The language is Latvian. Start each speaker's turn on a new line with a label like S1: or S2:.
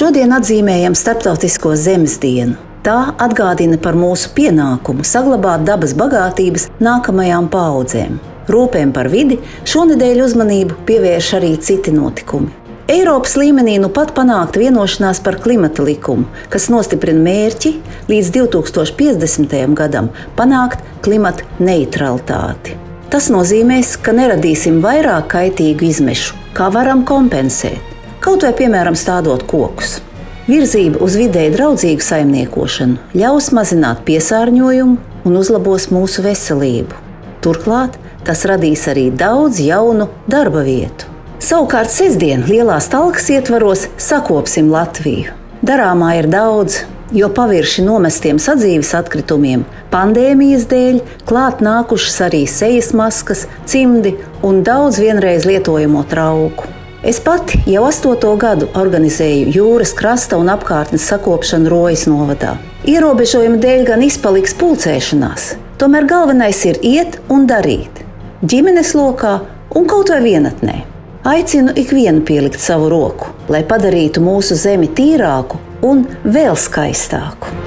S1: Šodien atzīmējam Startautisko zemes dienu. Tā atgādina par mūsu pienākumu saglabāt dabas bagātības nākamajām paudzēm. Rūpēm par vidi šonadēļ uzmanību pievērš arī citi notikumi. Eiropas līmenī nu pat panākt vienošanās par klimata likumu, kas nostiprina mērķi līdz 2050. gadam panākt klimata neutralitāti. Tas nozīmēs, ka neradīsim vairāk kaitīgu izmešu, kā varam kompensēt, kaut vai piemēram stādot kokus. Virzība uz vidēji draudzīgu saimniekošanu ļaus mazināt piesārņojumu un uzlabos mūsu veselību. Turklāt tas radīs arī daudz jaunu darba vietu. Savukārt, sestdien lielās talkas ietvaros sakopsim Latviju. Darāmā ir daudz, jo pavirši nomestiem sadzīves atkritumiem pandēmijas dēļ klāt nākušas arī sejas maskas, cimdi un daudz vienreiz lietojamo trauku. Es pati jau astoto gadu organizēju jūras krasta un apkārtnes sakopšanu Rojas novadā. Ierobežojuma dēļ gan izpaliks pulcēšanās, tomēr galvenais ir iet un darīt. Ģimenes lokā un kaut vai vienatnē. Aicinu ikvienu pielikt savu roku, lai padarītu mūsu zemi tīrāku un vēl skaistāku.